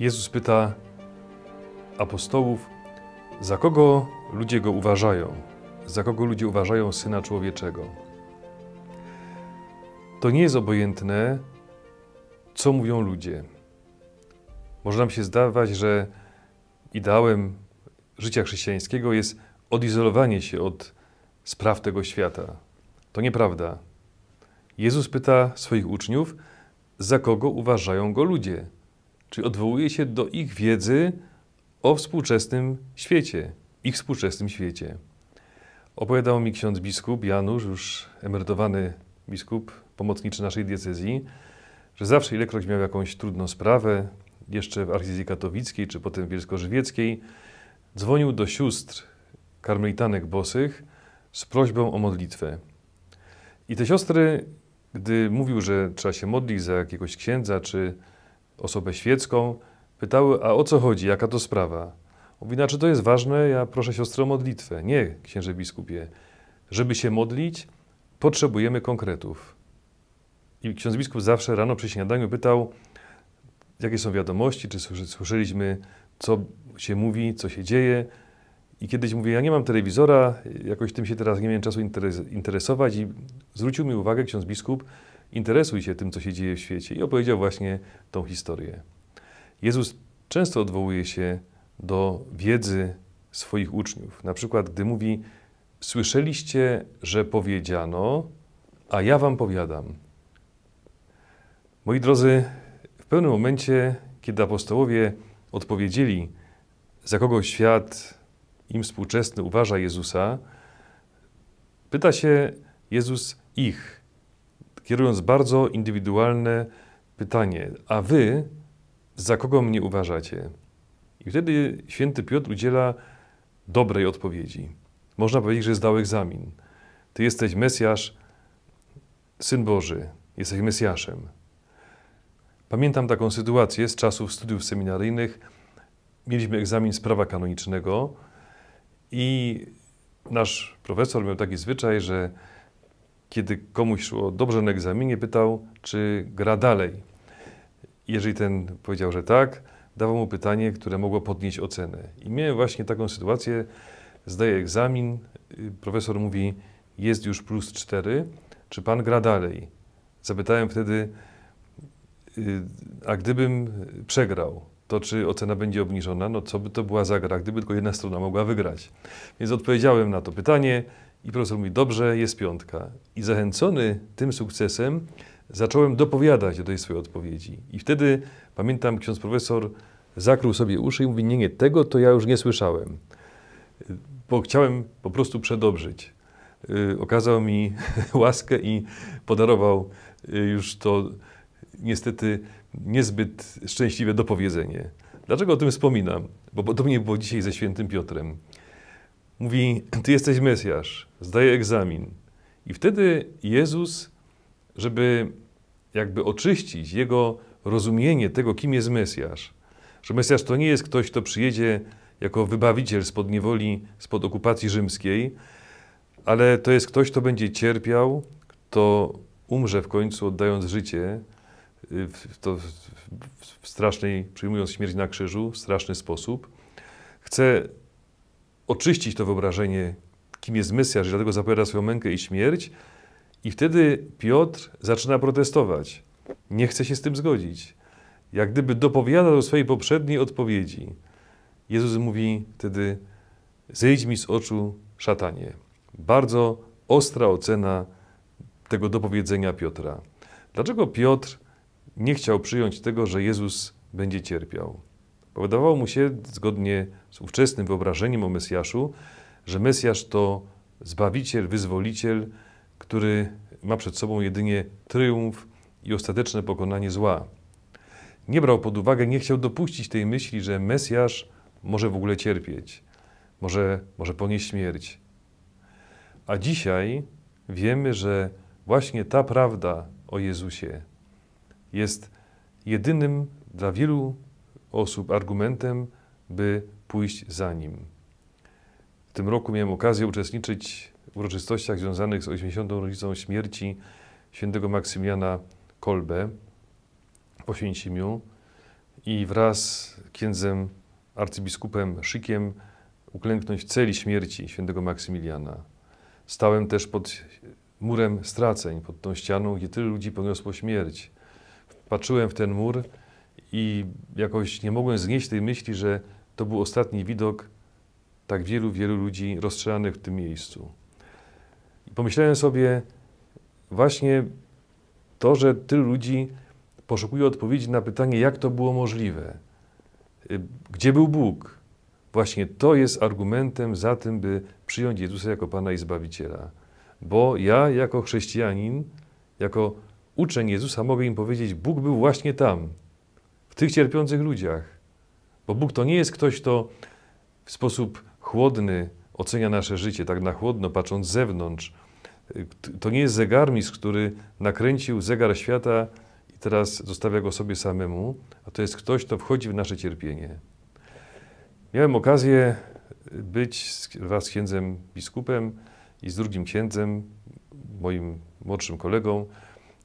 Jezus pyta apostołów, za kogo ludzie go uważają, za kogo ludzie uważają syna człowieczego. To nie jest obojętne, co mówią ludzie. Może nam się zdawać, że ideałem życia chrześcijańskiego jest odizolowanie się od spraw tego świata. To nieprawda. Jezus pyta swoich uczniów, za kogo uważają go ludzie. Czyli odwołuje się do ich wiedzy o współczesnym świecie, ich współczesnym świecie. Opowiadał mi ksiądz biskup Janusz, już emerytowany biskup, pomocniczy naszej diecezji, że zawsze ilekroć miał jakąś trudną sprawę, jeszcze w archidiecezji katowickiej, czy potem wielsko-żywieckiej, dzwonił do sióstr karmelitanek bosych z prośbą o modlitwę. I te siostry, gdy mówił, że trzeba się modlić za jakiegoś księdza czy osobę świecką, pytały, a o co chodzi, jaka to sprawa? Mówi, czy to jest ważne? Ja proszę siostrę o modlitwę. Nie, księże biskupie. Żeby się modlić, potrzebujemy konkretów. I ksiądz biskup zawsze rano przy śniadaniu pytał, jakie są wiadomości, czy słyszeliśmy, co się mówi, co się dzieje. I kiedyś mówię, ja nie mam telewizora, jakoś tym się teraz nie miałem czasu interesować i zwrócił mi uwagę ksiądz biskup, interesuj się tym, co się dzieje w świecie i opowiedział właśnie tą historię. Jezus często odwołuje się do wiedzy swoich uczniów. Na przykład, gdy mówi, słyszeliście, że powiedziano, a ja wam powiadam. Moi drodzy, w pewnym momencie, kiedy apostołowie odpowiedzieli, za kogo świat im współczesny uważa Jezusa, pyta się Jezus ich, kierując bardzo indywidualne pytanie: A wy za kogo mnie uważacie? I wtedy święty Piotr udziela dobrej odpowiedzi. Można powiedzieć, że zdał egzamin. Ty jesteś Mesjasz, Syn Boży, jesteś Mesjaszem. Pamiętam taką sytuację z czasów studiów seminaryjnych. Mieliśmy egzamin z prawa kanonicznego i nasz profesor miał taki zwyczaj, że kiedy komuś szło dobrze na egzaminie, pytał, czy gra dalej. Jeżeli ten powiedział, że tak, dawał mu pytanie, które mogło podnieść ocenę. I miałem właśnie taką sytuację, zdaję egzamin, profesor mówi, jest już plus cztery, czy pan gra dalej? Zapytałem wtedy, y, a gdybym przegrał, to czy ocena będzie obniżona? No co by to była za gra, gdyby tylko jedna strona mogła wygrać? Więc odpowiedziałem na to pytanie i profesor mówi, dobrze, jest piątka. I zachęcony tym sukcesem zacząłem dopowiadać do tej swojej odpowiedzi. I wtedy, pamiętam, ksiądz profesor zakrył sobie uszy i mówi, nie, nie, tego to ja już nie słyszałem. Bo chciałem po prostu przedobrzyć. Y, okazał mi łaskę i podarował y, już to niestety niezbyt szczęśliwe dopowiedzenie. Dlaczego o tym wspominam? Bo podobnie było dzisiaj ze świętym Piotrem. Mówi, ty jesteś Mesjasz, zdaje egzamin. I wtedy Jezus, żeby jakby oczyścić jego rozumienie tego, kim jest Mesjasz, że Mesjasz to nie jest ktoś, kto przyjedzie jako wybawiciel spod niewoli, spod okupacji rzymskiej, ale to jest ktoś, kto będzie cierpiał, kto umrze w końcu oddając życie, y, w, to, w strasznej, przyjmując śmierć na krzyżu, w straszny sposób. Chce oczyścić to wyobrażenie, kim jest Mesjasz, i dlatego zapowiada swoją mękę i śmierć. I wtedy Piotr zaczyna protestować. Nie chce się z tym zgodzić. Jak gdyby dopowiada do swojej poprzedniej odpowiedzi. Jezus mówi wtedy: Zejdź mi z oczu, szatanie. Bardzo ostra ocena tego dopowiedzenia Piotra. Dlaczego Piotr nie chciał przyjąć tego, że Jezus będzie cierpiał? Wydawało mu się, zgodnie z ówczesnym wyobrażeniem o Mesjaszu, że Mesjasz to zbawiciel, wyzwoliciel, który ma przed sobą jedynie triumf i ostateczne pokonanie zła. Nie brał pod uwagę, nie chciał dopuścić tej myśli, że Mesjasz może w ogóle cierpieć, może, może ponieść śmierć. A dzisiaj wiemy, że właśnie ta prawda o Jezusie jest jedynym dla wielu osób argumentem, by pójść za Nim. W tym roku miałem okazję uczestniczyć w uroczystościach związanych z 80. rocznicą śmierci świętego Maksymiliana Kolbe w Oświęcimiu i wraz z księdzem arcybiskupem Szykiem uklęknąć w celi śmierci świętego Maksymiliana. Stałem też pod murem straceń, pod tą ścianą, gdzie tyle ludzi poniosło śmierć. Patrzyłem w ten mur i jakoś nie mogłem znieść tej myśli, że to był ostatni widok tak wielu, wielu ludzi rozstrzelanych w tym miejscu. I pomyślałem sobie, właśnie to, że tylu ludzi poszukuje odpowiedzi na pytanie, jak to było możliwe, y, gdzie był Bóg. Właśnie to jest argumentem za tym, by przyjąć Jezusa jako Pana i Zbawiciela. Bo ja, jako chrześcijanin, jako uczeń Jezusa, mogę im powiedzieć: Bóg był właśnie tam, w tych cierpiących ludziach. Bo Bóg to nie jest ktoś, kto w sposób chłodny ocenia nasze życie, tak na chłodno, patrząc z zewnątrz. To nie jest zegarmistrz, który nakręcił zegar świata i teraz zostawia go sobie samemu, a to jest ktoś, kto wchodzi w nasze cierpienie. Miałem okazję być wraz z księdzem biskupem i z drugim księdzem, moim młodszym kolegą,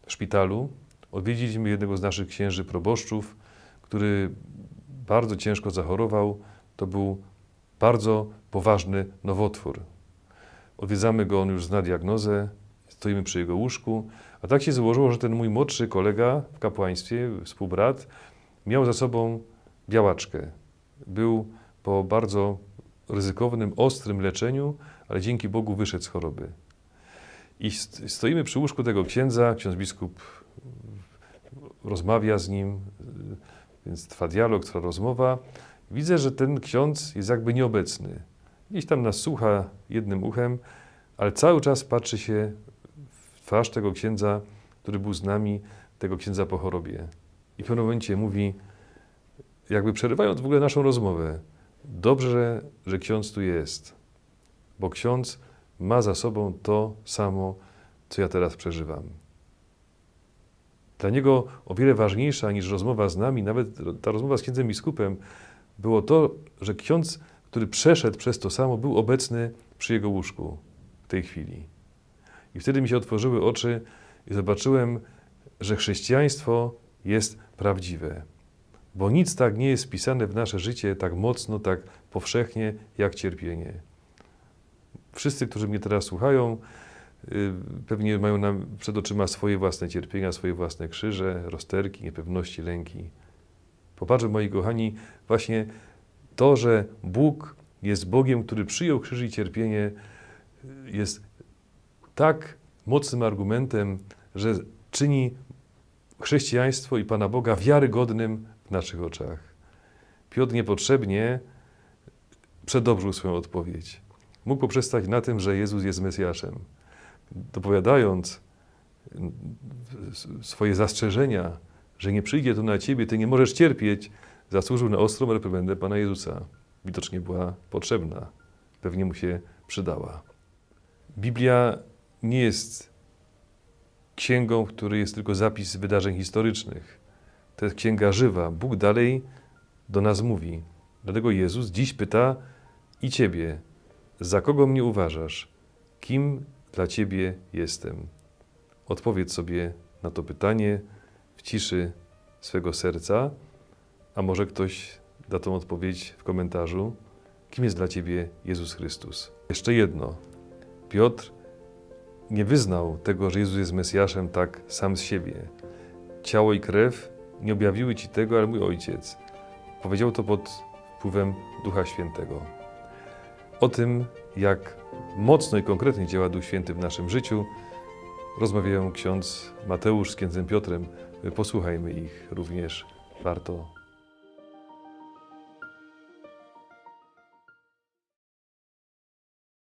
w szpitalu. Odwiedziliśmy jednego z naszych księży proboszczów, który bardzo ciężko zachorował. To był bardzo poważny nowotwór. Odwiedzamy go, on już zna diagnozę, stoimy przy jego łóżku. A tak się złożyło, że ten mój młodszy kolega w kapłaństwie, współbrat, miał za sobą białaczkę. Był po bardzo ryzykownym, ostrym leczeniu, ale dzięki Bogu wyszedł z choroby. I stoimy przy łóżku tego księdza, ksiądz biskup rozmawia z nim, więc trwa dialog, trwa rozmowa. Widzę, że ten ksiądz jest jakby nieobecny. Gdzieś tam nas słucha jednym uchem, ale cały czas patrzy się w twarz tego księdza, który był z nami, tego księdza po chorobie. I w pewnym momencie mówi, jakby przerywając w ogóle naszą rozmowę, dobrze, że ksiądz tu jest, bo ksiądz ma za sobą to samo, co ja teraz przeżywam. Dla niego o wiele ważniejsza niż rozmowa z nami, nawet ta rozmowa z księdzem biskupem, było to, że ksiądz, który przeszedł przez to samo, był obecny przy jego łóżku w tej chwili. I wtedy mi się otworzyły oczy i zobaczyłem, że chrześcijaństwo jest prawdziwe. Bo nic tak nie jest wpisane w nasze życie tak mocno, tak powszechnie, jak cierpienie. Wszyscy, którzy mnie teraz słuchają, pewnie mają nam przed oczyma swoje własne cierpienia, swoje własne krzyże, rozterki, niepewności, lęki. Popatrzmy, moi kochani, właśnie to, że Bóg jest Bogiem, który przyjął krzyż i cierpienie, jest tak mocnym argumentem, że czyni chrześcijaństwo i Pana Boga wiarygodnym w naszych oczach. Piotr niepotrzebnie przedobrzył swoją odpowiedź. Mógł poprzestać na tym, że Jezus jest Mesjaszem. Dopowiadając swoje zastrzeżenia, że nie przyjdzie to na ciebie, ty nie możesz cierpieć, zasłużył na ostrą reprymendę Pana Jezusa. Widocznie była potrzebna, pewnie mu się przydała. Biblia nie jest księgą, w której jest tylko zapis wydarzeń historycznych. To jest księga żywa. Bóg dalej do nas mówi. Dlatego Jezus dziś pyta i ciebie, za kogo mnie uważasz? Kim dla ciebie jestem? Odpowiedz sobie na to pytanie w ciszy swego serca, a może ktoś da tą odpowiedź w komentarzu. Kim jest dla ciebie Jezus Chrystus? Jeszcze jedno. Piotr nie wyznał tego, że Jezus jest Mesjaszem tak sam z siebie. Ciało i krew nie objawiły ci tego, ale mój Ojciec. Powiedział to pod wpływem Ducha Świętego. O tym, jak mocno i konkretnie działa Duch Święty w naszym życiu, rozmawiają ksiądz Mateusz z księdzem Piotrem. Posłuchajmy ich również. Warto